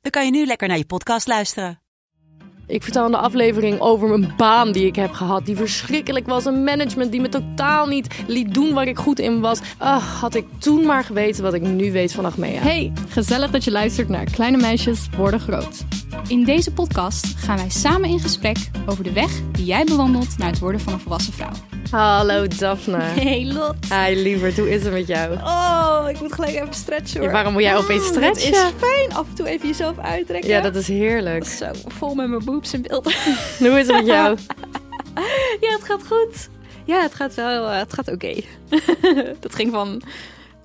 dan kan je nu lekker naar je podcast luisteren. Ik vertel in de aflevering over een baan die ik heb gehad. Die verschrikkelijk was. Een management die me totaal niet liet doen waar ik goed in was. Ach, had ik toen maar geweten wat ik nu weet van Achmea. Hey, gezellig dat je luistert naar Kleine Meisjes Worden Groot. In deze podcast gaan wij samen in gesprek over de weg die jij bewandelt naar het worden van een volwassen vrouw. Hallo Daphne. Hey Lot. Hi lieverd, hoe is het met jou? Oh, ik moet gelijk even stretchen hoor. Ja, waarom moet jij opeens Mm, stretchen? Het is fijn, af en toe even jezelf uittrekken. Ja, dat is heerlijk. Zo, vol met mijn boobs in beeld. Hoe is het met jou? ja, het gaat goed. Ja, het gaat wel, eh, het gaat oké. dat ging van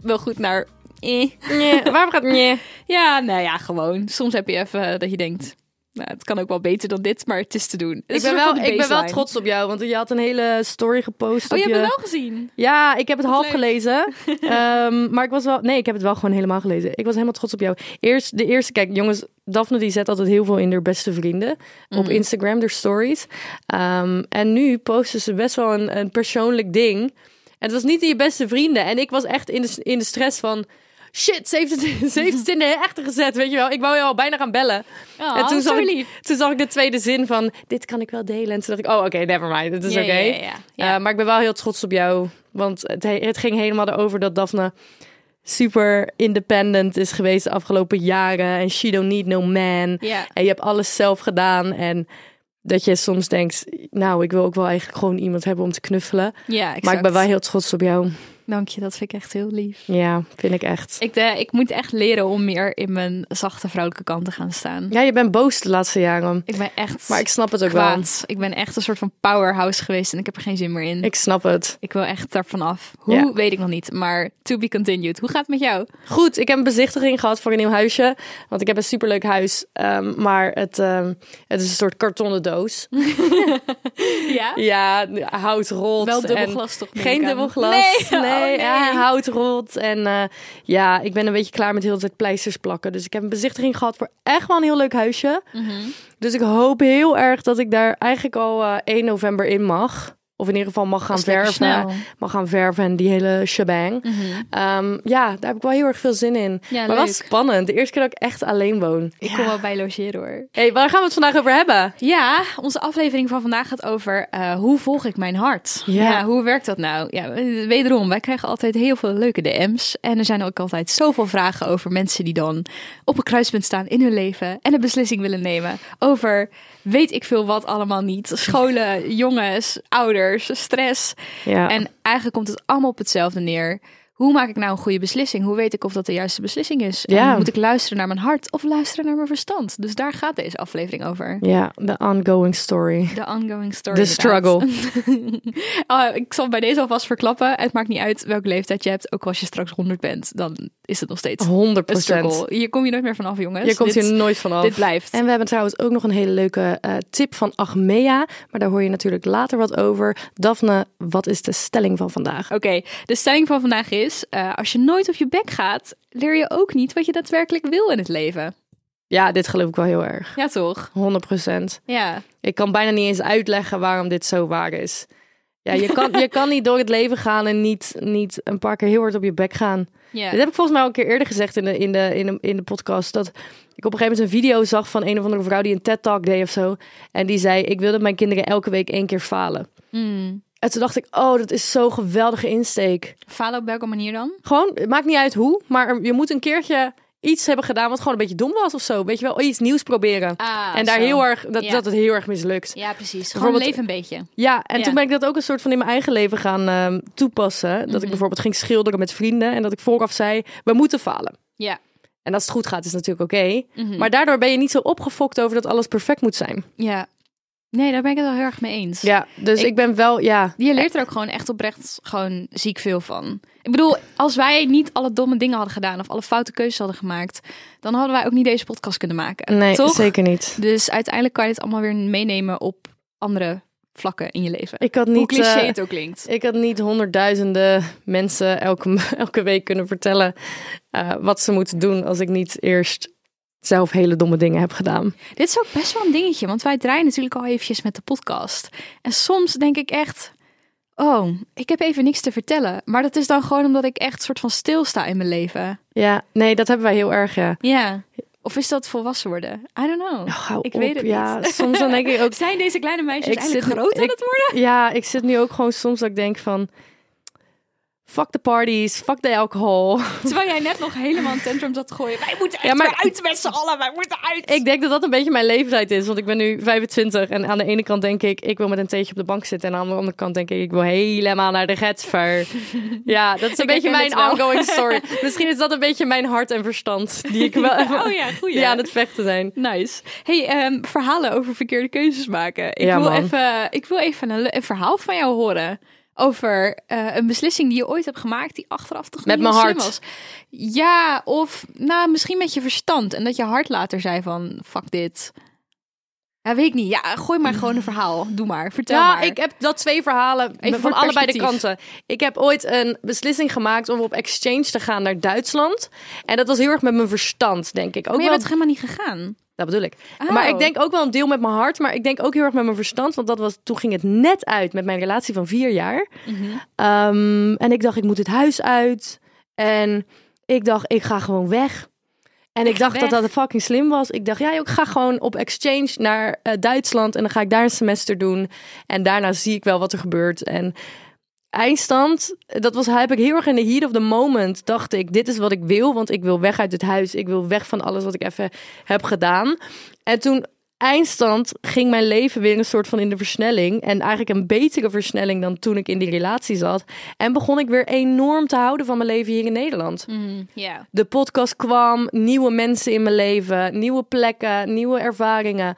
wel goed naar... Eh. Nee, waarom gaat het nee? Ja, nou ja, gewoon. Soms heb je even dat je denkt... Nou, het kan ook wel beter dan dit, maar het is te doen. Het Ik ben, wel, ik ben wel trots op jou, want je had een hele story gepost. Oh, je hebt het wel gezien? Ja, ik heb het half leuk. gelezen. Ehm, maar ik was wel. Nee, ik heb het wel gewoon helemaal gelezen. Ik was helemaal trots op jou. Eerst de eerste. Kijk, jongens, Daphne die zet altijd heel veel in haar beste vrienden op Instagram, de stories. Ehm, en nu posten ze best wel een, een persoonlijk ding. En het was niet in je beste vrienden. En ik was echt in de, in de stress van. Shit, ze heeft, het, ze heeft het in de echte gezet, weet je wel. Ik wou je al bijna gaan bellen. Oh, en toen zag, ik, toen zag ik de tweede zin van... Dit kan ik wel delen. En toen dacht ik, oh, oké, never mind. Het is Ja, oké. ja, ja, ja. Eh, maar ik ben wel heel trots op jou. Want het, he- het ging helemaal erover dat Daphne super independent is geweest de afgelopen jaren. En she don't need no man. Ja. En je hebt alles zelf gedaan. En dat je soms denkt, nou, ik wil ook wel eigenlijk gewoon iemand hebben om te knuffelen. Ja, exact. Maar ik ben wel heel trots op jou. Dank je, dat vind ik echt heel lief. Ja, vind ik echt. Ik, eh, ik moet echt leren om meer in mijn zachte vrouwelijke kant te gaan staan. Ja, je bent boos de laatste jaren. Ik ben echt Maar ik snap het ook wel. kwaad. Ik ben echt een soort van powerhouse geweest en ik heb er geen zin meer in. Ik, Ik snap het. wil echt daarvan af. Hoe, Ja. weet ik nog niet. Maar to be continued. Hoe gaat het met jou? Goed, ik heb een bezichtiging gehad voor een nieuw huisje. Want ik heb een superleuk huis. ehm, maar het, ehm, het is een soort kartonnen doos. Ja? Ja, hout rolt. Wel dubbel en- glas toch? Geen ik aan? dubbel glas. Nee, nee, oh, nee. Ja, hout rolt. En eh, ja, ik ben een beetje klaar met heel de tijd pleisters plakken. Dus ik heb een bezichtiging gehad voor echt wel een heel leuk huisje. Mhm. Dus ik hoop heel erg dat ik daar eigenlijk al eh 1 november in mag. Of in ieder geval mag gaan verven. snel. Mag gaan verven en die hele shebang. Mhm. Ehm, ja, daar heb ik wel heel erg veel zin in. Ja, maar wel leuk. spannend. De eerste keer dat ik echt alleen woon. Ik kom wel bij logeren hoor. hey, waar gaan we het vandaag over hebben? Ja, onze aflevering van vandaag gaat over eh, hoe volg ik mijn hart? Ja. hoe werkt dat nou? Ja, wederom, wij krijgen altijd heel veel leuke DM's. En er zijn ook altijd zoveel vragen over mensen die dan op een kruispunt staan in hun leven en een beslissing willen nemen over weet ik veel wat allemaal niet. Scholen, jongens, ouders, stress. Ja. En eigenlijk komt het allemaal op hetzelfde neer. Hoe maak ik nou een goede beslissing? Hoe weet ik of dat de juiste beslissing is? Ja. En moet ik luisteren naar mijn hart of luisteren naar mijn verstand? Dus daar gaat deze aflevering over. ja, de ongoing story. De ongoing story. De struggle. oh, ik zal bij deze alvast verklappen. Het maakt niet uit welke leeftijd je hebt. Ook als je straks 100 bent, dan is het nog steeds 100 een struggle. Hier kom je nooit meer vanaf, jongens. Je komt dit, hier nooit vanaf. dit blijft. En we hebben trouwens ook nog een hele leuke eh, tip van Achmea. Maar daar hoor je natuurlijk later wat over. Daphne, wat is de stelling van vandaag? Oké, de stelling van vandaag is: eh, als je nooit op je bek gaat, leer je ook niet wat je daadwerkelijk wil in het leven. Ja, dit geloof ik wel heel erg. Ja, toch? 100% Ja. Ik kan bijna niet eens uitleggen waarom dit zo waar is. Ja, je kan, je kan niet door het leven gaan en niet, niet een paar keer heel hard op je bek gaan. ja. Dit heb ik volgens mij al een keer eerder gezegd in de, in de, in de, in de podcast. Dat ik op een gegeven moment een video zag van een of andere vrouw die een TED-talk deed of zo. En die zei, ik wil dat mijn kinderen elke week één keer falen. Mm. En toen dacht ik, oh, dat is zo'n geweldige insteek. Falen op welke manier dan? Gewoon, het maakt niet uit hoe, maar je moet een keertje iets hebben gedaan wat gewoon een beetje dom was of zo. Weet je wel, iets nieuws proberen. Ah, en daar zo. heel erg, dat, Ja. dat het heel erg mislukt. Ja, precies. Gewoon leef een beetje. Ja, en Ja. toen ben ik dat ook een soort van in mijn eigen leven gaan ehm, toepassen. Dat Mhm. ik bijvoorbeeld ging schilderen met vrienden en dat ik vooraf zei, we moeten falen. Ja. En als het goed gaat, is natuurlijk oké. Mhm. Maar daardoor ben je niet zo opgefokt over dat alles perfect moet zijn. Ja. Nee, daar ben ik het wel heel erg mee eens. Ja, dus ik, Ik- ben wel, ja. Je leert er ook gewoon echt oprecht gewoon ziek veel van. Ik bedoel, als wij niet alle domme dingen hadden gedaan of alle foute keuzes hadden gemaakt, dan hadden wij ook niet deze podcast kunnen maken. Nee, toch? zeker niet. Dus uiteindelijk kan je het allemaal weer meenemen op andere vlakken in je leven. Ik had Hoe niet, cliché eh, het ook klinkt. ik had niet honderdduizenden mensen elke, elke week kunnen vertellen eh, wat ze moeten doen als ik niet eerst zelf hele domme dingen heb gedaan. Dit is ook best wel een dingetje, want wij draaien natuurlijk al eventjes met de podcast. En soms denk ik echt, oh, ik heb even niks te vertellen. Maar dat is dan gewoon omdat ik echt soort van stilsta in mijn leven. Ja, nee, dat hebben wij heel erg, ja. Ja. Of is dat volwassen worden? I don't know. Oh, ik op. weet het ja, niet. soms dan denk ik ook, Zijn deze kleine meisjes Ik eigenlijk zit- groot aan het worden? ja, ik zit nu ook gewoon soms dat ik denk van, fuck the parties, fuck de alcohol. Terwijl jij net nog helemaal een tantrum zat te gooien. Wij moeten echt Ja, maar- uit met z'n allen. Wij moeten uit. Ik denk dat dat een beetje mijn leeftijd is, want ik ben nu 25 en aan de ene kant denk ik, ik wil met een theetje op de bank zitten en aan de andere kant denk ik, ik wil helemaal naar de Getver. Ja, dat is een Ik beetje mijn ongoing story. Misschien is dat een beetje mijn hart en verstand die ik wel even, Oh ja, goeie. die aan het vechten zijn. Nice. Hey, ehm, verhalen over verkeerde keuzes maken. Ik Ja, wil man. even, ik wil even een verhaal van jou horen. Over eh, een beslissing die je ooit hebt gemaakt die achteraf toch Met niet mijn hart. was. Ja, of nou, misschien met je verstand. En dat je hart later zei van, fuck dit. Ja, weet ik niet. Ja, gooi maar gewoon een verhaal. Doe maar. Vertel Ja, maar. ik heb dat twee verhalen Even van allebei de kanten. Ik heb ooit een beslissing gemaakt om op exchange te gaan naar Duitsland. En dat was heel erg met mijn verstand, denk ik. Ook maar je wel, bent helemaal niet gegaan. Dat bedoel ik. Oh. Maar ik denk ook wel een deel met mijn hart, maar ik denk ook heel erg met mijn verstand. Want dat was, toen ging het net uit met mijn relatie van vier jaar. Mhm. Ehm, en ik dacht, ik moet het huis uit. En ik dacht, ik ga gewoon weg. En ik dacht dat weg? dat fucking slim was. Ik dacht, ja, ik ga gewoon op exchange naar eh, Duitsland. En dan ga ik daar een semester doen. En daarna zie ik wel wat er gebeurt. En eindstand, dat was, heb ik heel erg in de heat of the moment. Dacht ik, dit is wat ik wil. Want ik wil weg uit het huis. Ik wil weg van alles wat ik even heb gedaan. En toen eindstand ging mijn leven weer een soort van in de versnelling. En eigenlijk een betere versnelling dan toen ik in die relatie zat. En begon ik weer enorm te houden van mijn leven hier in Nederland. Ja. De podcast kwam, nieuwe mensen in mijn leven, nieuwe plekken, nieuwe ervaringen.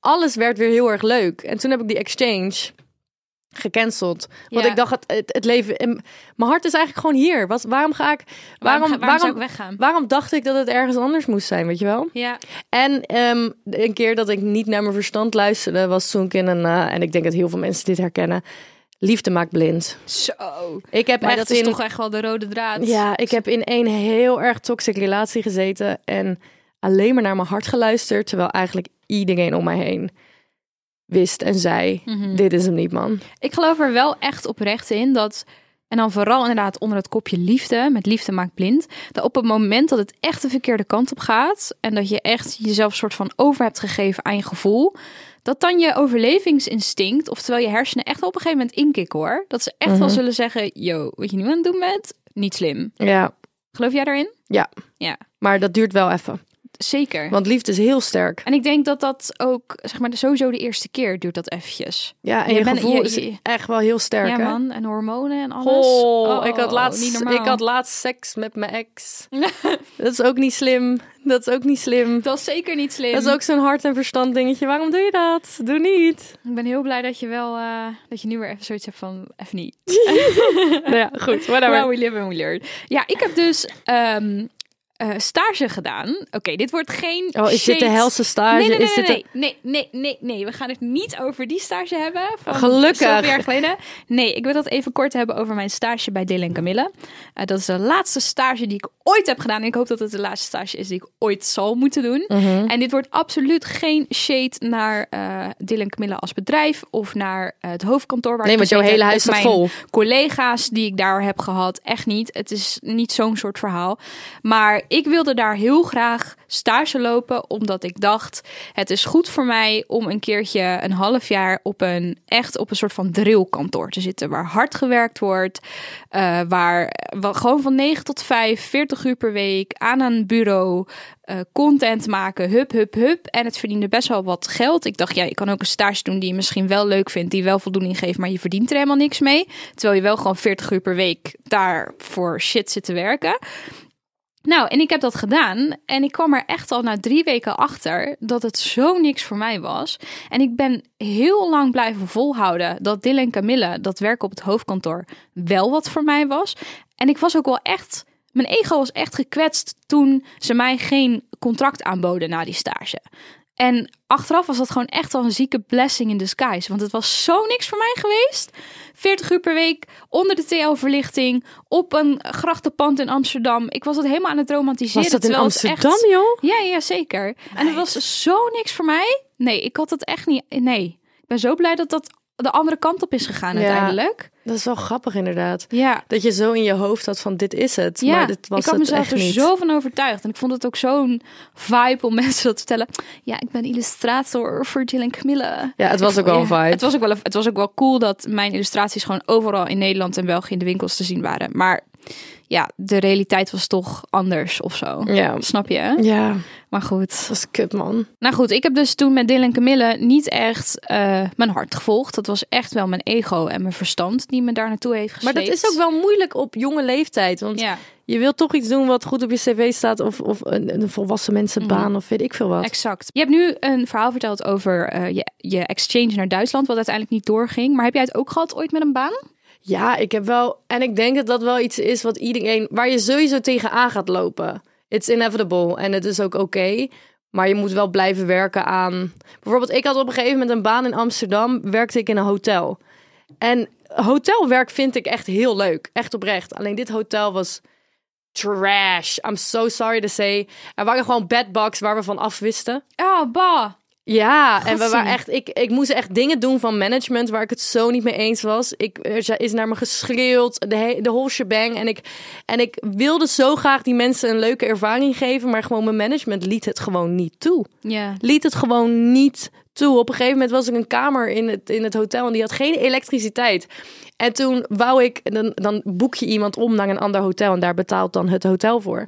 Alles werd weer heel erg leuk. En toen heb ik die exchange gecanceld. Want Ja. ik dacht, het, het, leven... en Mijn hart is eigenlijk gewoon hier. Wat, waarom ga ik... Waarom, ga- waarom ik weggaan? Waarom dacht ik dat het ergens anders moest zijn, weet je wel? Ja. En ehm, een keer dat ik niet naar mijn verstand luisterde, was toen ik in een, eh, en ik denk dat heel veel mensen dit herkennen, liefde maakt blind. Zo. Ik heb Maar echt dat is in, toch echt wel de rode draad. ja, ik heb in een heel erg toxic relatie gezeten en alleen maar naar mijn hart geluisterd, terwijl eigenlijk iedereen om mij heen wist en zei, Mhm. dit is hem niet, man. Ik geloof er wel echt oprecht in dat, en dan vooral inderdaad onder het kopje liefde, met liefde maakt blind, dat op het moment dat het echt de verkeerde kant op gaat en dat je echt jezelf soort van over hebt gegeven aan je gevoel, dat dan je overlevingsinstinct, oftewel je hersenen echt op een gegeven moment inkikken hoor, dat ze echt wel Mhm. zullen zeggen, yo, wat je nu aan het doen bent, niet slim. Ja, Geloof jij daarin? ja. Ja, Maar dat duurt wel even, zeker. want liefde is heel sterk. En ik denk dat dat ook, zeg maar, sowieso de eerste keer duurt dat eventjes. Ja, en Je je, bent- gevoel je- is echt wel heel sterk, ja hè? man, en hormonen en alles. Oh, ik, had niet laatst, ik had laatst seks met mijn ex. dat is ook niet slim. Dat is ook niet slim. Dat is zeker niet slim. Dat is ook zo'n hart- en verstand dingetje. Waarom doe je dat? Doe niet. Ik ben heel blij dat je wel, eh, dat je nu weer even zoiets hebt van, even niet. nou ja, goed. Whatever. Well, we live and we learn. Ja, ik heb dus ehm, eh, stage gedaan. Oké, dit wordt geen oh, is dit de helse stage? Nee, nee, nee, is dit nee, nee, nee, nee, nee. We gaan het niet over die stage hebben. Van Gelukkig. jaar geleden. Nee, ik wil dat even kort hebben over mijn stage bij Dylan Camille. Eh, dat is de laatste stage die ik ooit heb gedaan. En ik hoop dat het de laatste stage is die ik ooit zal moeten doen. Mhm. En dit wordt absoluut geen shade naar eh Dylan Camille als bedrijf. Of naar het hoofdkantoor waar Nee, ik want jouw hele huis staat vol. collega's die ik daar heb gehad. Echt niet. Het is niet zo'n soort verhaal. Maar ik wilde daar heel graag stage lopen, omdat ik dacht: het is goed voor mij om een keertje een half jaar op een echt op een soort van drillkantoor te zitten, waar hard gewerkt wordt, eh, waar, gewoon van 9 tot 5, 40 uur per week aan een bureau. eh, content maken, hup, hup, hup. En het verdiende best wel wat geld. Ik dacht, ja, je kan ook een stage doen die je misschien wel leuk vindt, die wel voldoening geeft, maar je verdient er helemaal niks mee. Terwijl je wel gewoon 40 uur per week daar voor shit zit te werken. Nou, en ik heb dat gedaan. En ik kwam er echt al na drie weken achter dat het zo niks voor mij was. En ik ben heel lang blijven volhouden dat Dylan en Camille, dat werken op het hoofdkantoor, wel wat voor mij was. En ik was ook wel echt. Mijn ego was echt gekwetst toen ze mij geen contract aanboden na die stage. En achteraf was dat gewoon echt al een zieke blessing in disguise. Want het was zo niks voor mij geweest. 40 uur per week, onder de TL-verlichting, op een grachtenpand in Amsterdam. Ik was het helemaal aan het romantiseren. Was dat in Amsterdam, echt... joh? Ja, ja, zeker. En het was zo niks voor mij. Nee, ik had het echt niet... Nee. Ik ben zo blij dat dat de andere kant op is gegaan Ja. uiteindelijk. Dat is wel grappig inderdaad. Ja. Dat je zo in je hoofd had van dit is het. Ja, maar dit was ik had mezelf echt er niet. zo van overtuigd. En ik vond het ook zo'n vibe om mensen dat te vertellen. Ja, ik ben illustrator voor Jill en Camille. Ja, het was ook wel een Ja, vibe. Het was, ook wel, het was ook wel cool dat mijn illustraties gewoon overal in Nederland en België in de winkels te zien waren. Maar ja, de realiteit was toch anders of zo. Ja. Snap je? hè? Ja, Maar goed. dat was kut man. Nou goed, ik heb dus toen met Dylan en Camille niet echt eh, mijn hart gevolgd. Dat was echt wel mijn ego en mijn verstand die me daar naartoe heeft Maar gesleept. dat is ook wel moeilijk op jonge leeftijd. Want Ja, je wilt toch iets doen wat goed op je cv staat. Of, of een, een volwassen mensenbaan of weet ik veel wat. exact. Je hebt nu een verhaal verteld over eh, je, je exchange naar Duitsland, wat uiteindelijk niet doorging. Maar heb jij het ook gehad ooit met een baan? Ja, ik heb wel. En ik denk dat dat wel iets is wat iedereen. waar je sowieso tegenaan gaat lopen. It's inevitable. En het is ook oké. maar je moet wel blijven werken aan. Bijvoorbeeld, ik had op een gegeven moment een baan in Amsterdam. Werkte ik in een hotel. En hotelwerk vind ik echt heel leuk. Echt oprecht. Alleen dit hotel was trash. I'm so sorry to say. Er waren gewoon bedbugs waar we van afwisten. Oh, bah. Ja, en we waren echt, ik, ik moest echt dingen doen van management waar ik het zo niet mee eens was. Ik, er is naar me geschreeuwd, de, he- de whole shebang. En ik, en ik wilde zo graag die mensen een leuke ervaring geven, maar gewoon mijn management liet het gewoon niet toe. Ja. Liet het gewoon niet toe. Op een gegeven moment was ik een kamer in het, in het hotel en die had geen elektriciteit. En toen wou ik, dan, dan boek je iemand om naar een ander hotel en daar betaalt dan het hotel voor.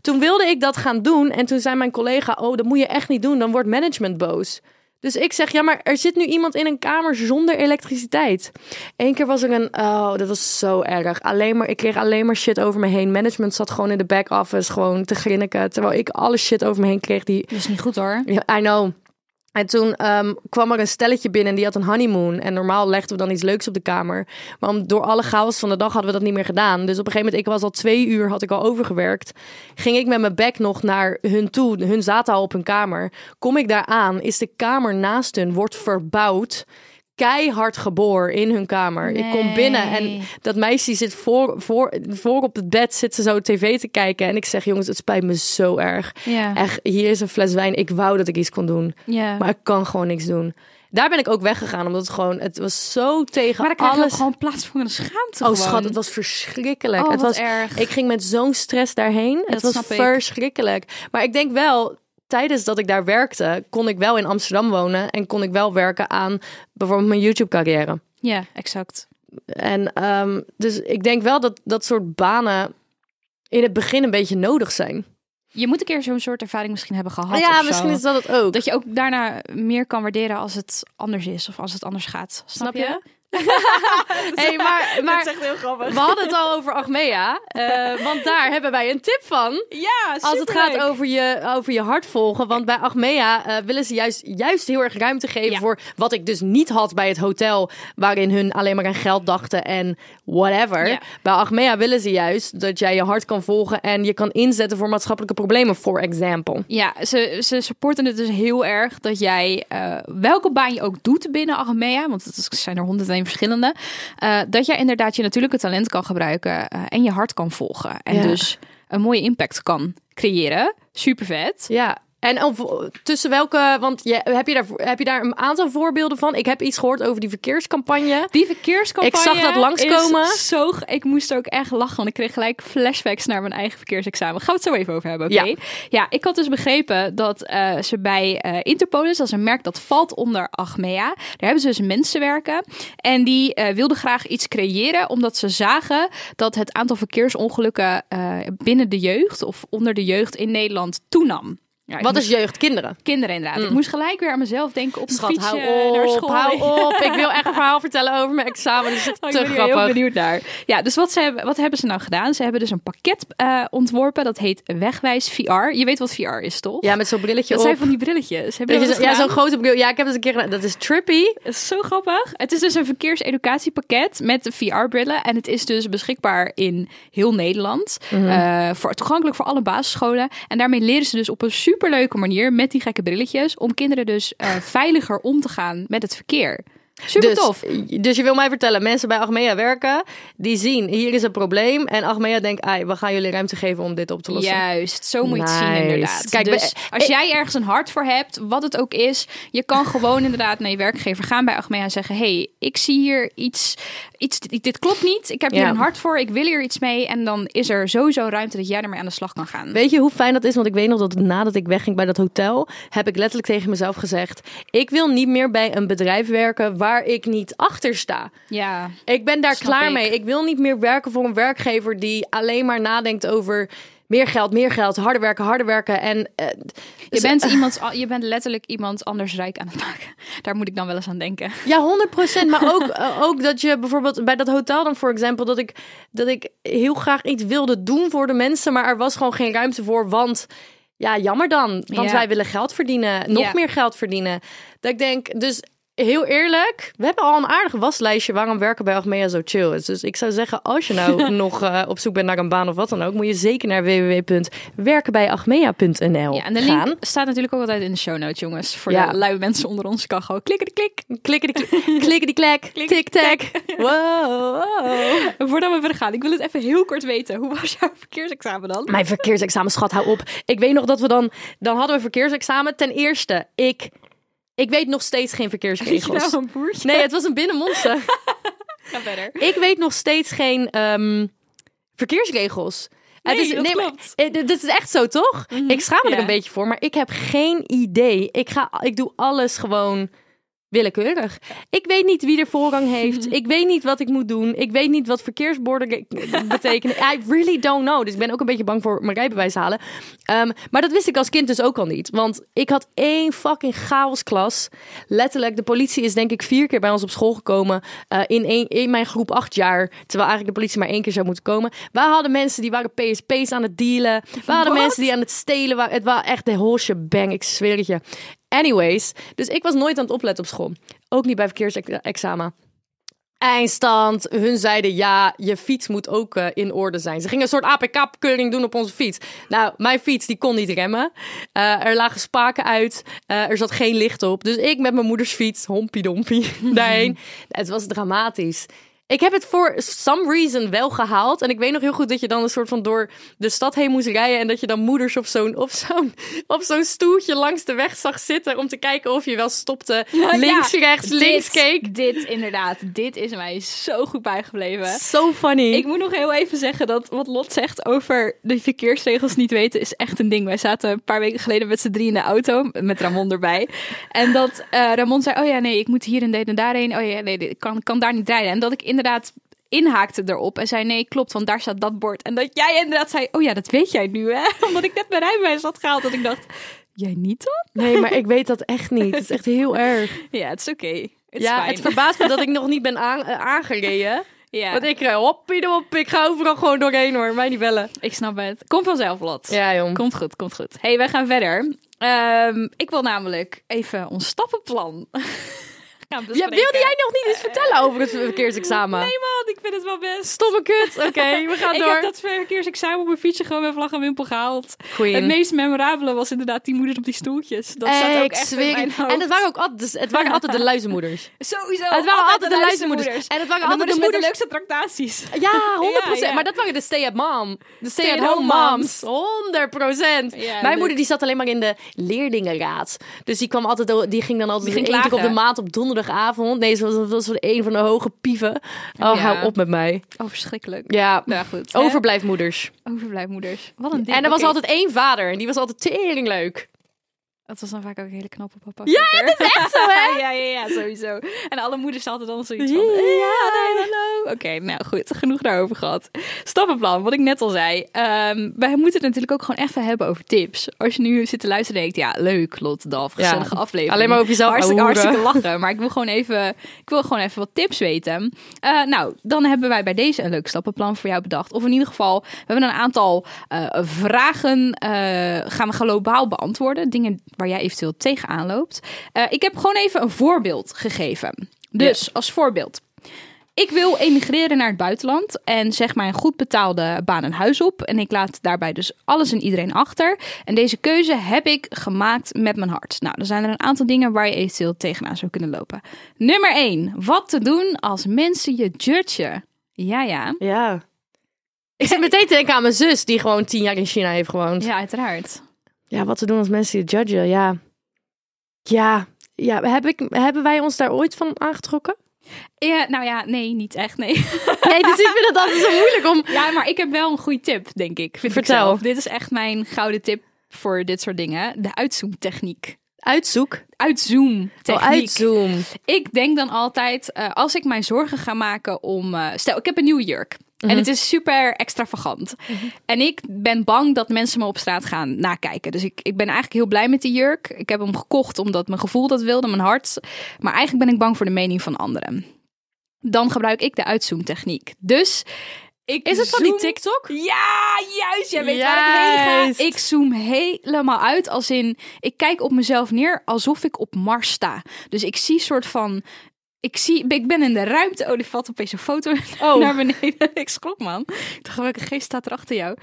Toen wilde ik dat gaan doen en toen zei mijn collega, oh dat moet je echt niet doen, dan wordt management boos. Dus ik zeg, ja, maar er zit nu iemand in een kamer zonder elektriciteit. Eén keer was er een, oh, dat was zo erg. Alleen maar, ik kreeg alleen maar shit over me heen. Management zat gewoon in de back office gewoon te grinniken, terwijl ik alle shit over me heen kreeg die Dat is niet goed hoor. ja, I know. En toen ehm, kwam er een stelletje binnen en die had een honeymoon. En normaal legden we dan iets leuks op de kamer. Maar door alle chaos van de dag hadden we dat niet meer gedaan. Dus op een gegeven moment, ik was al twee uur, had ik al overgewerkt. Ging ik met mijn bek nog naar hun toe. Hun zaten al op hun kamer. Kom ik daar aan, is de kamer naast hun, wordt verbouwd. Keihard geboor in hun kamer. Ik kom binnen en dat meisje zit voor, voor, voor op het bed, zit ze zo tv te kijken. En ik zeg, jongens, het spijt me zo erg. Ja. Echt, hier is een fles wijn. Ik wou dat ik iets kon doen. Ja. Maar ik kan gewoon niks doen. Daar ben ik ook weggegaan, omdat het gewoon, het was zo tegen Maar alles. ook gewoon plaatsvangende schaamte Oh gewoon. schat, het was verschrikkelijk. Oh, het was, erg. Ik ging met zo'n stress daarheen. het was ik. verschrikkelijk. Maar ik denk wel, tijdens dat ik daar werkte, kon ik wel in Amsterdam wonen en kon ik wel werken aan bijvoorbeeld mijn YouTube-carrière. Ja, exact. En ehm, dus ik denk wel dat dat soort banen in het begin een beetje nodig zijn. Je moet een keer zo'n soort ervaring misschien hebben gehad. ja, of zo. misschien is dat het ook. Dat je ook daarna meer kan waarderen als het anders is of als het anders gaat. Snap, Snap je? je? Hey, maar, maar heel grappig. we hadden het al over Achmea, eh, want daar hebben wij een tip van. Ja, Als het gaat over je, over je hart volgen. Want bij Achmea eh, willen ze juist, juist heel erg ruimte geven Ja. voor wat ik dus niet had bij het hotel. Waarin hun alleen maar aan geld dachten en whatever. Ja. Bij Achmea willen ze juist dat jij je hart kan volgen en je kan inzetten voor maatschappelijke problemen, for example. Ja, ze, ze supporten het dus heel erg dat jij, eh, welke baan je ook doet binnen Achmea, want het is- zijn er 101 verschillende, eh, dat jij inderdaad je natuurlijke talent kan gebruiken eh, en je hart kan volgen. En Ja. dus een mooie impact kan creëren. Super vet. Ja. En of, tussen welke, want je, heb, je daar, heb je daar een aantal voorbeelden van? Ik heb iets gehoord over die verkeerscampagne. Die verkeerscampagne. Ik zag dat langskomen. Zo, ik moest ook echt lachen, want ik kreeg gelijk flashbacks naar mijn eigen verkeersexamen. Gaan we het zo even over hebben, oké? Ja. Ja. ik had dus begrepen dat eh, ze bij eh Interpolis, dat is een merk dat valt onder Achmea, daar hebben ze dus mensen werken. En die eh, wilden graag iets creëren, omdat ze zagen dat het aantal verkeersongelukken binnen de jeugd of onder de jeugd in Nederland toenam. Ja, ik Wat moest- is jeugd? Kinderen. Kinderen inderdaad. Ik moest gelijk weer aan mezelf denken op Schat, hou naar op, school. hou op. Ik wil echt een verhaal vertellen over mijn examen. Dat is echt Oh, ik te ben hier heel grappig. benieuwd naar. Ja, dus wat, ze hebben, wat hebben ze nou gedaan? Ze hebben dus een pakket eh, ontworpen. Dat heet Wegwijs VR. Je weet wat VR is, toch? Ja, met zo'n brilletje dat op. zijn van die brilletjes. Heb je Dat dat je zo- ja, zo'n grote bril. Ja, ik heb het een keer gedaan. Dat is trippy. Het is zo grappig. Het is dus een verkeerseducatiepakket met VR-brillen. En het is dus beschikbaar in heel Nederland. Mhm. Eh, voor, toegankelijk voor alle basisscholen. En daarmee leren ze dus op een superleuke manier met die gekke brilletjes... om kinderen dus eh, veiliger om te gaan met het verkeer. Super dus, tof. Dus je wil mij vertellen, mensen bij Achmea werken, die zien, hier is een probleem. En Achmea denkt, ai, we gaan jullie ruimte geven om dit op te lossen. Juist, zo moet je het zien inderdaad. Kijk, dus als ik- jij ergens een hart voor hebt, wat het ook is, je kan gewoon inderdaad naar je werkgever gaan bij Achmea en zeggen: hey, ik zie hier iets, iets, dit, dit klopt niet. Ik heb hier Ja. een hart voor, ik wil hier iets mee. En dan is er sowieso ruimte dat jij ermee aan de slag kan gaan. Weet je hoe fijn dat is? Want ik weet nog dat nadat ik wegging bij dat hotel, heb ik letterlijk tegen mezelf gezegd: Ik wil niet meer bij een bedrijf werken waar ik niet achter sta. Ja, Ik ben daar klaar ik. mee. Ik wil niet meer werken voor een werkgever die alleen maar nadenkt over meer geld, meer geld, harder werken, harder werken. En eh, je dus- bent, iemand, je bent letterlijk iemand anders rijk aan het maken. Daar moet ik dan wel eens aan denken. Ja, 100%. Maar ook, eh, ook dat je bijvoorbeeld bij dat hotel dan, voor example, dat ik, dat ik heel graag iets wilde doen voor de mensen, maar er was gewoon geen ruimte voor, want ja, jammer dan. Want Ja. wij willen geld verdienen, nog Ja. meer geld verdienen. Dat ik denk, dus heel eerlijk, we hebben al een aardig waslijstje waarom werken bij Achmea zo chill is. Dus ik zou zeggen, als je nou nog eh, op zoek bent naar een baan of wat dan ook, moet je zeker naar www.werkenbijachmea.nl Ja, en de gaan. link staat natuurlijk ook altijd in de show notes, jongens. Voor Ja. de luie mensen onder ons kan gewoon klikken de klik. Klikken die klikken die klek, tik tak. Wow, wow. Voordat we verder gaan, ik wil het even heel kort weten. Hoe was jouw verkeersexamen dan? Mijn verkeersexamen, schat, hou op. Ik weet nog dat we dan... Dan hadden we verkeersexamen. Ten eerste, ik... Ik weet nog steeds geen verkeersregels. nou? Nee, het was een binnenmondse. Ga verder. ik weet nog steeds geen ehm, verkeersregels. Nee, het is, dat maar- klopt. eh, dit is echt zo, toch? Ik schaam me er een beetje voor, maar ik heb geen idee. Ik, ga, ik doe alles gewoon willekeurig. Ik weet niet wie er voorrang heeft. Ik weet niet wat ik moet doen. Ik weet niet wat verkeersborden betekenen. I really don't know. Dus ik ben ook een beetje bang voor mijn rijbewijs halen. Ehm, maar dat wist ik als kind dus ook al niet. Want ik had één fucking chaosklas. Letterlijk, de politie is denk ik vier keer bij ons op school gekomen. eh, in, in mijn groep acht jaar. Terwijl eigenlijk de politie maar één keer zou moeten komen. We hadden mensen die waren PSP's aan het dealen. We hadden mensen die aan het stelen waren. Het was echt de whole bang. Ik zweer het je. Anyways, dus ik was nooit aan het opletten op school. Ook niet bij verkeersexamen. Eindstand. Hun zeiden ja, je fiets moet ook eh, in orde zijn. Ze gingen een soort APK-keuring doen op onze fiets. Nou, mijn fiets die kon niet remmen. Eh, er lagen spaken uit. Eh, er zat geen licht op. Dus ik met mijn moeders fiets, hompie dompie, daarheen. Het was dramatisch. Ik heb het voor some reason wel gehaald. En ik weet nog heel goed dat je dan een soort van door de stad heen moest rijden. En dat je dan moeders op zo'n, op zo'n, op zo'n stoeltje langs de weg zag zitten. Om te kijken of je wel stopte. Links, rechts, Dit- links keek. Dit inderdaad, dit is mij zo goed bijgebleven. So funny. Ik moet nog heel even zeggen dat wat Lot zegt over de verkeersregels niet weten is echt een ding. Wij zaten een paar weken geleden met z'n drie in de auto met Ramon erbij. En dat eh, Ramon zei, oh ja nee, ik moet hier en en daarheen. Oh ja nee, ik kan, kan daar niet rijden. En dat ik inderdaad inhaakte erop en zei nee, klopt, want daar staat dat bord. En dat jij inderdaad zei, oh ja, dat weet jij nu hè. Omdat ik net mijn rijbewijs had gehaald. Dat ik dacht, jij niet dan? Nee, maar ik weet dat echt niet. Het is echt heel erg. Ja, het is oké. Het ja, het verbaast me dat ik nog niet ben eh, aangereden. ja, Want ik rij hoppie op, ik ga overal gewoon doorheen hoor. Mij niet bellen. ik snap het. Kom vanzelf, Lot. Ja, jong. Komt goed, komt goed. hey, wij gaan verder. Ehm, ik wil namelijk even ons stappenplan gaan Ja, wilde jij nog niet iets vertellen over het verkeersexamen? Nee man, ik vind het wel best. Stomme kut. Oké, we gaan ik door. heb dat verkeersexamen op mijn fietsje gewoon met vlag en wimpel gehaald. Queen. Het meest memorabele was inderdaad die moeders op die stoeltjes. Dat staat ook ik echt in zweer mijn het. hoofd. En het waren ook altijd, dus het waren altijd de luizenmoeders. Sowieso. Het waren altijd de luizenmoeders. luizenmoeders. En het waren En altijd de moeders met de leukste tractaties. Ja, 100%. Ja, ja. Maar dat waren de stay-at-mom. De Stay-at-home moms. 100%. Ja, Mijn moeder die zat alleen maar in de leerlingenraad. Dus die kwam altijd, die ging dan altijd Die ging één keer op de maand op donderdagavond. Nee, ze was, was een van de hoge pieven. Oh, Ja. hou op met mij. Oh, verschrikkelijk. Ja, Nou goed. overblijfmoeders. Overblijfmoeders. Wat een ding. En er was altijd één vader en die was altijd tering leuk. Dat was dan vaak ook een hele knappe papa. Ja, dat is echt zo, hè? ja, ja, ja, sowieso. En alle moeders hadden dan zoiets van... ja. Hallo. Oké, nou goed. Genoeg daarover gehad. Stappenplan, wat ik net al zei. Ehm, wij moeten het natuurlijk ook gewoon even hebben over tips. Als je nu zit te luisteren en denkt... Ja, leuk, Lot, Daf, Ja, gezellige aflevering. alleen maar over jezelf Hartstikke, hartstikke lachen. Maar ik wil gewoon even, ik wil gewoon even wat tips weten. Eh, nou, dan hebben wij bij deze een leuk stappenplan voor jou bedacht. Of in ieder geval, we hebben een aantal eh, vragen eh, gaan we globaal beantwoorden. Dingen waar jij eventueel tegenaan loopt. Eh, ik heb gewoon even een voorbeeld gegeven. Dus als voorbeeld. Ik wil emigreren naar het buitenland en zeg maar een goed betaalde baan en huis op. En ik laat daarbij dus alles en iedereen achter. En deze keuze heb ik gemaakt met mijn hart. Nou, er zijn er een aantal dingen waar je eventueel tegenaan zou kunnen lopen. Nummer 1. Wat te doen als mensen je judgen. Ja, ja. Ja. Ik zit meteen te denken aan mijn zus, die gewoon tien jaar in China heeft gewoond. Ja, uiteraard. Ja, wat te doen als mensen je judgen, ja. Ja, ja heb ik, hebben wij ons daar ooit van aangetrokken? Ja, nou ja, nee, niet echt, nee. Nee, dus ik vind het altijd zo moeilijk om... Ja, maar ik heb wel een goede tip, denk ik. Vind ik Vertel. zelf. Dit is echt mijn gouden tip voor dit soort dingen. De uitzoomtechniek. Uitzoek. Uitzoom Oh, uitzoom. Ik denk dan altijd, eh, als ik mij zorgen ga maken om... eh, stel, ik heb een nieuwe jurk. En het is super extravagant. En ik ben bang dat mensen me op straat gaan nakijken. Dus ik, ik ben eigenlijk heel blij met die jurk. Ik heb hem gekocht omdat mijn gevoel dat wilde, mijn hart. Maar eigenlijk ben ik bang voor de mening van anderen. Dan gebruik ik de uitzoomtechniek. Dus ik Is het van die TikTok? ja, juist. Jij weet waar ik heen ga. Ik zoom helemaal uit als in... Ik kijk op mezelf neer alsof ik op Mars sta. Dus ik zie soort van... Ik, zie, ik ben in de ruimte. Oh, die valt opeens een foto Oh. naar beneden. ik schrok, man. Ik dacht, welke geest staat er achter jou?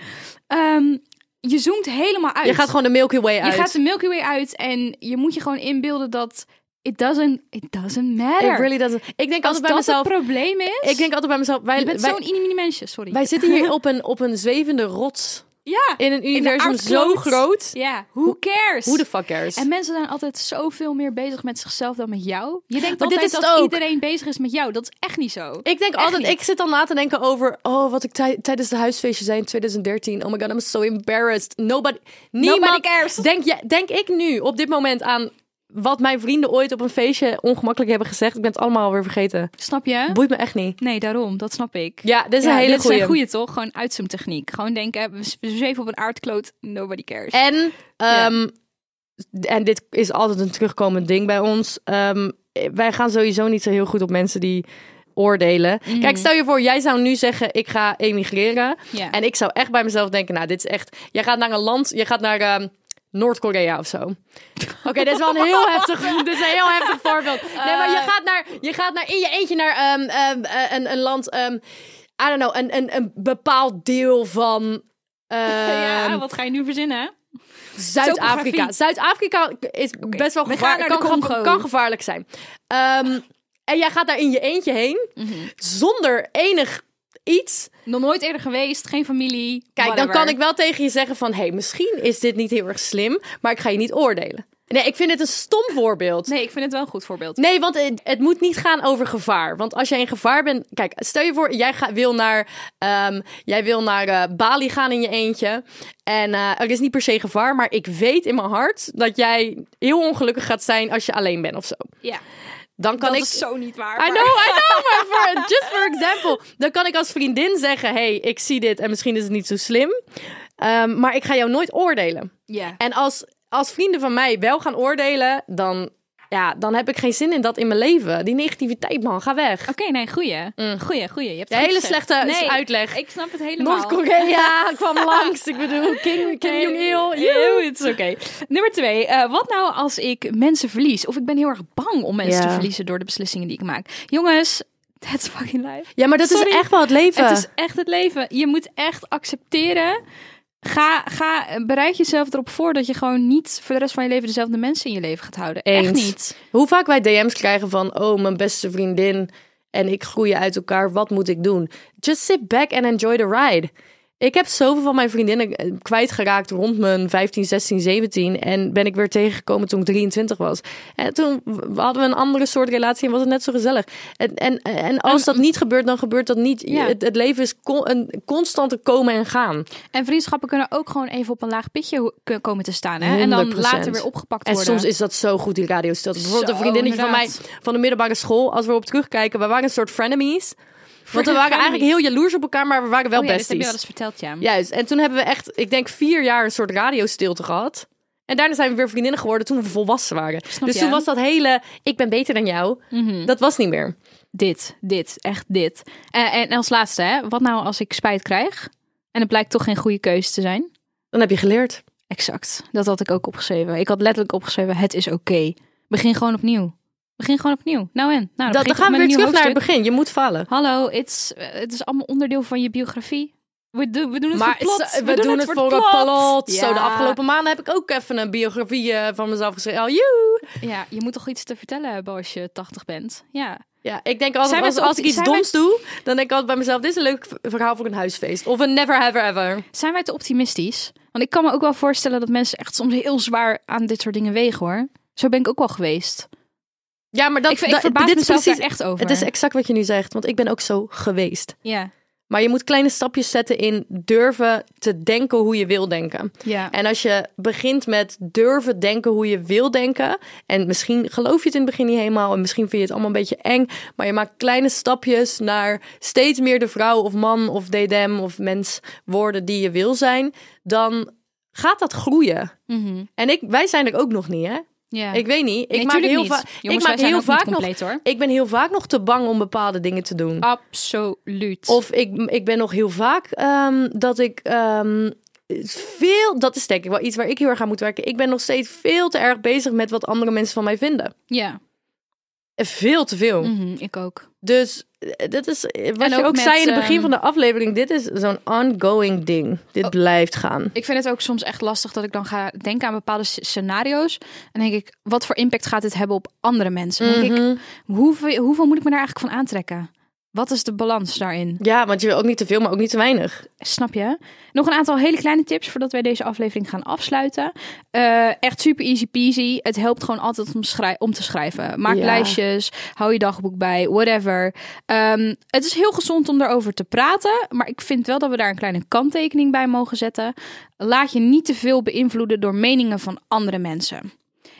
Ehm, je zoomt helemaal uit. Je gaat gewoon de Milky Way Je uit. gaat de Milky Way uit en je moet je gewoon inbeelden dat... It doesn't, it doesn't matter. It really doesn't. Ik denk Als altijd bij dat mezelf... het probleem is... Ik denk altijd bij mezelf... Wij, je bent zo'n inimini mensje, sorry. wij zitten hier op een, op een zwevende rots. Ja, In een universum zo groot. ja, who cares? Who the fuck cares? En mensen zijn altijd zoveel meer bezig met zichzelf dan met jou. Je denkt Maar dit altijd is dat iedereen bezig is met jou. Dat is echt niet zo. Ik denk Echt altijd, niet. ik zit dan na te denken over, oh, wat ik tij- tijdens de huisfeestje zei in 2013. Oh my god, I'm so embarrassed. Nobody, niemand cares. Denk, jij, denk ik nu op dit moment aan wat mijn vrienden ooit op een feestje ongemakkelijk hebben gezegd. Ik ben het allemaal alweer vergeten. Snap je? Boeit me echt niet. Nee, daarom. Dat snap ik. Ja, dit is Ja, een hele dit is goede. goede toch? Gewoon uitzoomtechniek. Gewoon denken, we we zweven op een aardkloot. Nobody cares. En, ehm, en dit is altijd een terugkomend ding bij ons. Ehm, wij gaan sowieso niet zo heel goed op mensen die oordelen. Mhm. Kijk, stel je voor, jij zou nu zeggen, ik ga emigreren. En ik zou echt bij mezelf denken, nou, dit is echt... Jij gaat naar een land, je gaat naar ehm, Noord-Korea of zo. Oké, dit is wel een heel heftig, dit is een heel heftig voorbeeld. Nee, maar je gaat naar, je gaat naar in je eentje naar ehm, ehm, eh, een, een land, ehm, I don't know, een, een, een bepaald deel van... ja, wat ga je nu verzinnen? Zuid-Afrika. Zuid-Afrika is best wel we gevaar- gaan naar de kan, kan gevaarlijk zijn. En jij gaat daar in je eentje heen, Mhm. zonder enig iets. Nog nooit eerder geweest, geen familie. Kijk, dan kan ik wel tegen je zeggen van... hé, hey, misschien is dit niet heel erg slim, maar ik ga je niet oordelen. Nee, ik vind het een stom voorbeeld. Nee, ik vind het wel een goed voorbeeld. Nee, want het, het moet niet gaan over gevaar. Want als jij in gevaar bent... Kijk, stel je voor, jij ga, wil naar, ehm, jij wil naar eh, Bali gaan in je eentje. En eh, er is niet per se gevaar. Maar ik weet in mijn hart dat jij heel ongelukkig gaat zijn als je alleen bent of zo. Ja, Dan kan dat ik... is zo niet waar. I know, I know, maar just for example. Dan kan ik als vriendin zeggen, hey, ik zie dit en misschien is het niet zo slim. Ehm, maar ik ga jou nooit oordelen. Ja. En als, als vrienden van mij wel gaan oordelen, dan, ja, dan heb ik geen zin in dat in mijn leven. Die negativiteit, man, ga weg. Oké, nee, goeie. Goeie, goeie. Je hebt De het hele gezegd. slechte nee, uitleg. Ik snap het helemaal. Noord-Korea kwam langs. Ik bedoel, Kim, Kim Jong-il. Het is oké. Nummer twee. eh, wat nou als ik mensen verlies? Of ik ben heel erg bang om mensen Ja. te verliezen door de beslissingen die ik maak. Jongens, that's fucking life. Ja, maar dat Sorry. is echt wel het leven. Het is echt het leven. Je moet echt accepteren. Ga, ga, bereid jezelf erop voor dat je gewoon niet voor de rest van je leven dezelfde mensen in je leven gaat houden. Echt Eens. niet. Hoe vaak wij DM's krijgen van, oh, mijn beste vriendin en ik groeien uit elkaar. Wat moet ik doen? Just sit back and enjoy the ride. Ik heb zoveel van mijn vriendinnen eh, kwijtgeraakt rond mijn 15, 16, 17. En ben ik weer tegengekomen toen ik 23 was. En toen hadden we een andere soort relatie en was het net zo gezellig. En, en, en als dat niet gebeurt, dan gebeurt dat niet. Ja. Het, het leven is con- een constante komen en gaan. En vriendschappen kunnen ook gewoon even op een laag pitje komen te staan. Hè? En dan 100%. later weer opgepakt En worden. soms is dat zo goed, die radiostilte. Bijvoorbeeld een vriendinnetje van mij van de middelbare school. Als we op terugkijken, we waren een soort frenemies. Want we waren eigenlijk heel jaloers op elkaar, maar we waren wel oh, ja, dat heb je besties. wel eens verteld, ja. Juist. En toen hebben we echt, ik denk, vier jaar een soort radiostilte gehad. En daarna zijn we weer vriendinnen geworden toen we volwassen waren. Snap dus je? toen was dat hele, ik ben beter dan jou, Mhm. dat was niet meer. Dit, dit, echt dit. En, en als laatste, hè, wat nou als ik spijt krijg en het blijkt toch geen goede keuze te zijn? Dan heb je geleerd. Exact, dat had ik ook opgeschreven. Ik had letterlijk opgeschreven, het is oké. Begin gewoon opnieuw. Begin gewoon opnieuw. Nou en? Nou, Dat, begin dan gaan we weer terug naar het begin. Je moet falen. Hallo, it's, eh, het is allemaal onderdeel van je biografie. We, doen we doen het Maar voor plot. we, doen, het voor een plot. Zo, de afgelopen maanden heb ik ook even een biografie eh, van mezelf geschreven. Oh, joe. Ja, je moet toch iets te vertellen hebben als je 80 bent. Ja. Ja, ik denk als, wij als, als ik iets wij- doms doe, dan denk ik altijd bij mezelf, dit is een leuk verhaal voor een huisfeest. Of een never have ever. Zijn wij te optimistisch? Want ik kan me ook wel voorstellen dat mensen echt soms heel zwaar aan dit soort dingen wegen hoor. Zo ben ik ook wel geweest. Ja, maar dat, ik, ik dat- verbaas dit mezelf precies, echt over. Het is exact wat je nu zegt, want ik ben ook zo geweest. ja, Maar je moet kleine stapjes zetten in durven te denken hoe je wil denken. ja. En als je begint met durven denken hoe je wil denken. En misschien geloof je het in het begin niet helemaal. En misschien vind je het allemaal een beetje eng. Maar je maakt kleine stapjes naar steeds meer de vrouw of man of dedem of mens worden die je wil zijn. Dan gaat dat groeien. Mhm. En ik, wij zijn er ook nog niet, hè? Ja. Ik weet niet. Ik Nee, maak heel niet. vaak. Ik Jongens, maak heel vaak nog. hoor. Ik ben heel vaak nog te bang om bepaalde dingen te doen. Absoluut. Of ik, ik ben nog heel vaak ehm, dat ik ehm, veel, dat is denk ik wel iets waar ik heel erg aan moet werken. Ik ben nog steeds veel te erg bezig met wat andere mensen van mij vinden. ja, Veel te veel. Mhm, ik ook. Dus eh, dat is eh, wat En je ook zei in het begin ehm, van de aflevering. Dit is zo'n ongoing ding. Dit Oh. blijft gaan. Ik vind het ook soms echt lastig dat ik dan ga denken aan bepaalde sc- scenario's. En denk ik, wat voor impact gaat dit hebben op andere mensen? Denk ik, Mhm. hoeveel, hoeveel moet ik me daar eigenlijk van aantrekken? Wat is de balans daarin? Ja, want je wil ook niet te veel, maar ook niet te weinig. Snap je? Nog een aantal hele kleine tips voordat wij deze aflevering gaan afsluiten. Eh, echt super easy peasy. Het helpt gewoon altijd om, schrij- om te schrijven. Maak Ja. lijstjes, hou je dagboek bij, whatever. Ehm, het is heel gezond om daarover te praten. Maar ik vind wel dat we daar een kleine kanttekening bij mogen zetten. Laat je niet te veel beïnvloeden door meningen van andere mensen.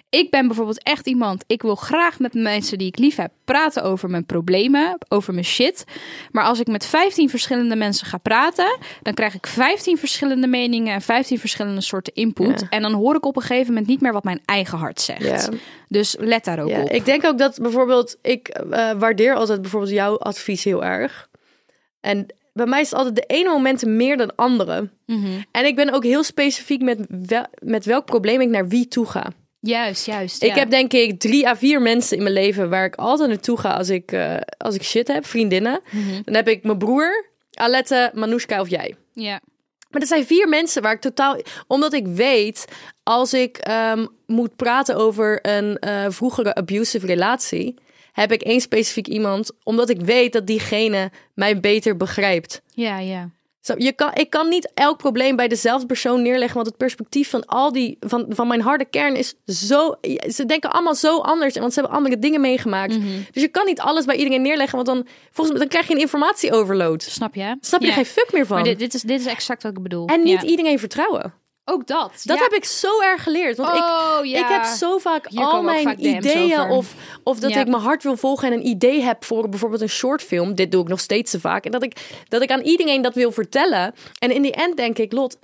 Ik ben bijvoorbeeld echt iemand, ik wil graag met mensen die ik lief heb praten over mijn problemen, over mijn shit. Maar als ik met 15 verschillende mensen ga praten, dan krijg ik 15 verschillende meningen en 15 verschillende soorten input. Ja. En dan hoor ik op een gegeven moment niet meer wat mijn eigen hart zegt. Ja. Dus let daar ook Ja, op. ik denk ook dat bijvoorbeeld, ik eh, waardeer altijd bijvoorbeeld jouw advies heel erg. En bij mij is het altijd de ene momenten meer dan andere. Mhm. En ik ben ook heel specifiek met, wel, met welk probleem ik naar wie toe ga. Juist, juist. Ik ja. heb denk ik drie à vier mensen in mijn leven waar ik altijd naartoe ga als ik, eh, als ik shit heb, vriendinnen. Mhm. Dan heb ik mijn broer, Alette, Manoushka of jij. Ja. Maar er zijn vier mensen waar ik totaal... Omdat ik weet, als ik ehm, moet praten over een eh, vroegere abusive relatie... heb ik één specifiek iemand, omdat ik weet dat diegene mij beter begrijpt. Ja, ja. Je kan, ik kan niet elk probleem bij dezelfde persoon neerleggen, want het perspectief van al die van, van mijn harde kern is zo. Ze denken allemaal zo anders, want ze hebben andere dingen meegemaakt. Mhm. Dus je kan niet alles bij iedereen neerleggen, want dan volgens mij dan krijg je een informatieoverload. Snap je? Snap je Ja. er geen fuck meer van? Maar dit, dit, is, dit is exact wat ik bedoel. en niet Ja. iedereen vertrouwen. Ook dat. Dat ja. heb ik zo erg geleerd. Want ik, Oh, ja. ik heb zo vaak Hier al mijn vaak ideeën of, of dat Ja. ik mijn hart wil volgen en een idee heb voor bijvoorbeeld een shortfilm. Dit doe ik nog steeds te vaak. En dat ik, dat ik aan iedereen dat wil vertellen. En in die end denk ik, Lot,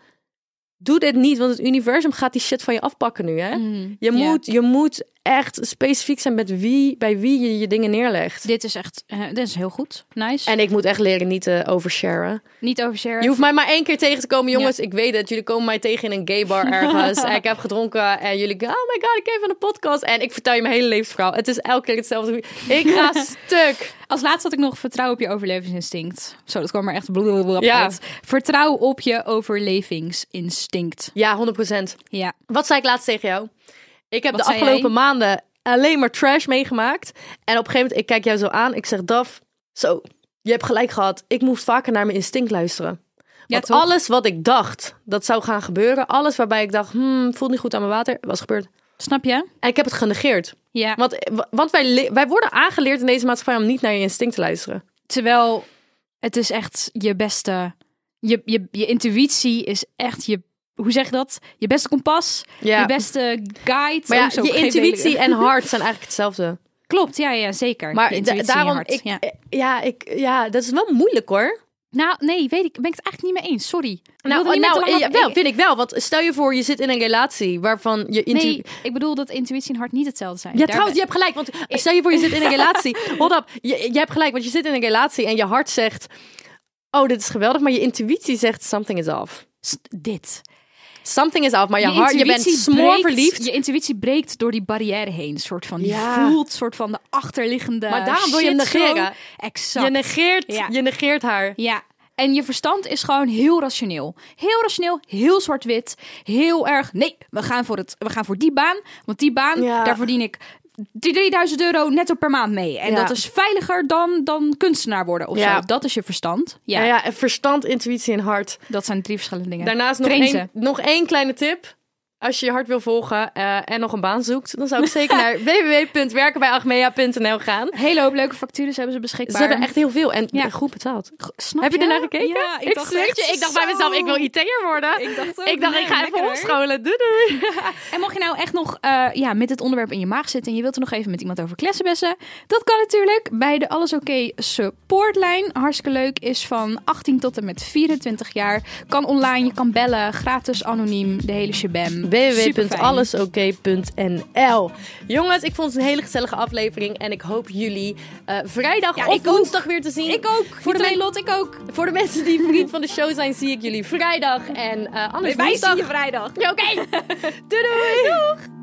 doe dit niet, want het universum gaat die shit van je afpakken nu. Hè? Mhm. Je, moet, je moet echt specifiek zijn met wie, bij wie je je dingen neerlegt. Dit is echt, eh, dit is heel goed. Nice. En ik moet echt leren niet te oversharen. niet oversharen. Je hoeft mij maar één keer tegen te komen, jongens. Ik weet het. Jullie komen mij tegen in een gay bar ergens. en ik heb gedronken. En jullie, oh my god, ik heb van een podcast. En ik vertel je mijn hele levensverhaal. Het is elke keer hetzelfde. Ik ga stuk. Als laatste had ik nog vertrouw op je overlevingsinstinct. Zo, dat kwam er echt blablabla Ja. uit. Vertrouw op je overlevingsinstinct. Ja, 100%. Ja. Wat zei ik laatst tegen jou? Ik heb Wat de afgelopen jij? maanden alleen maar trash meegemaakt. En op een gegeven moment, ik kijk jou zo aan. Ik zeg, Daf, zo, je hebt gelijk gehad. Ik moest vaker naar mijn instinct luisteren. Want alles wat ik dacht dat zou gaan gebeuren, alles waarbij ik dacht, hmm, voelt niet goed aan mijn water, was gebeurd. Snap je? En ik heb het genegeerd. Ja. Want, want wij, wij worden aangeleerd in deze maatschappij om niet naar je instinct te luisteren. Terwijl het is echt je beste. Je, je, je intuïtie is echt je. Hoe zeg je dat? Je beste kompas. Ja. Je beste guide. Maar ja, zo, je intuïtie en hart zijn eigenlijk hetzelfde. Klopt, ja, ja, zeker. Maar da- daarom, hart, ik, ja. ja. ik, ja, dat is wel moeilijk hoor. Nou, nee, weet ik. Ben ik het eigenlijk niet mee eens. Sorry. Nou, nou ja, over- wel, vind ik wel. Want stel je voor, je zit in een relatie waarvan je intuïtie... Nee, ik bedoel dat intuïtie en hart niet hetzelfde zijn. Ja, trouwens, je hebt gelijk. Want stel je voor, je zit in een relatie. Hold up. Je, je hebt gelijk, want je zit in een relatie en je hart zegt... Oh, dit is geweldig. Maar je intuïtie zegt, something is off. Dit. Something is off. Maar je, hart, je bent smoor verliefd. Je intuïtie breekt door die barrière heen. Soort van, je Ja. voelt soort van de achterliggende Maar daarom wil je hem negeren. Exact. Je negeert, Ja. je negeert haar. Ja. En je verstand is gewoon heel rationeel. Heel rationeel, heel zwart-wit. Heel erg, nee, we gaan voor, het, we gaan voor die baan. Want die baan, Ja. daar verdien ik 3000 euro netto per maand mee. En Ja. dat is veiliger dan, dan kunstenaar worden of Ja. zo. Dat is je verstand. Ja, Ja. Ja, verstand, intuïtie en hart. dat zijn drie verschillende dingen. Daarnaast nog één, nog één kleine tip. Als je je hart wil volgen eh, en nog een baan zoekt, dan zou ik zeker naar www.werkenbijagmea.nl gaan. Hele hoop leuke factures hebben ze Ze beschikbaar. hebben echt heel veel en Ja. goed betaald. Snap Heb je je? ernaar gekeken? Ja, ik, ik dacht zweer echt je, ik dacht bij mezelf, ik wil IT'er worden. Ik dacht ook, ik, dacht, nee, ik ga even omscholen. Doei doei. En mocht je nou echt nog eh, ja, met dit onderwerp in je maag zitten en je wilt er nog even met iemand over klessenbessen, dat kan natuurlijk bij de Alles Oké supportlijn. Hartstikke leuk, is van 18 tot en met 24 jaar. Kan online, je kan bellen, gratis, anoniem, de hele shabam. Www.allesoké.nl Jongens, ik vond het een hele gezellige aflevering en ik hoop jullie eh, vrijdag Ja, of ook. woensdag weer te zien. Ik ook. Voor Voor de Lot, ik ook. Voor de mensen die vriend van de show zijn, zie ik jullie vrijdag en eh anders Wij woensdag. zien je vrijdag. Ja, Oké. doei doei. Doeg.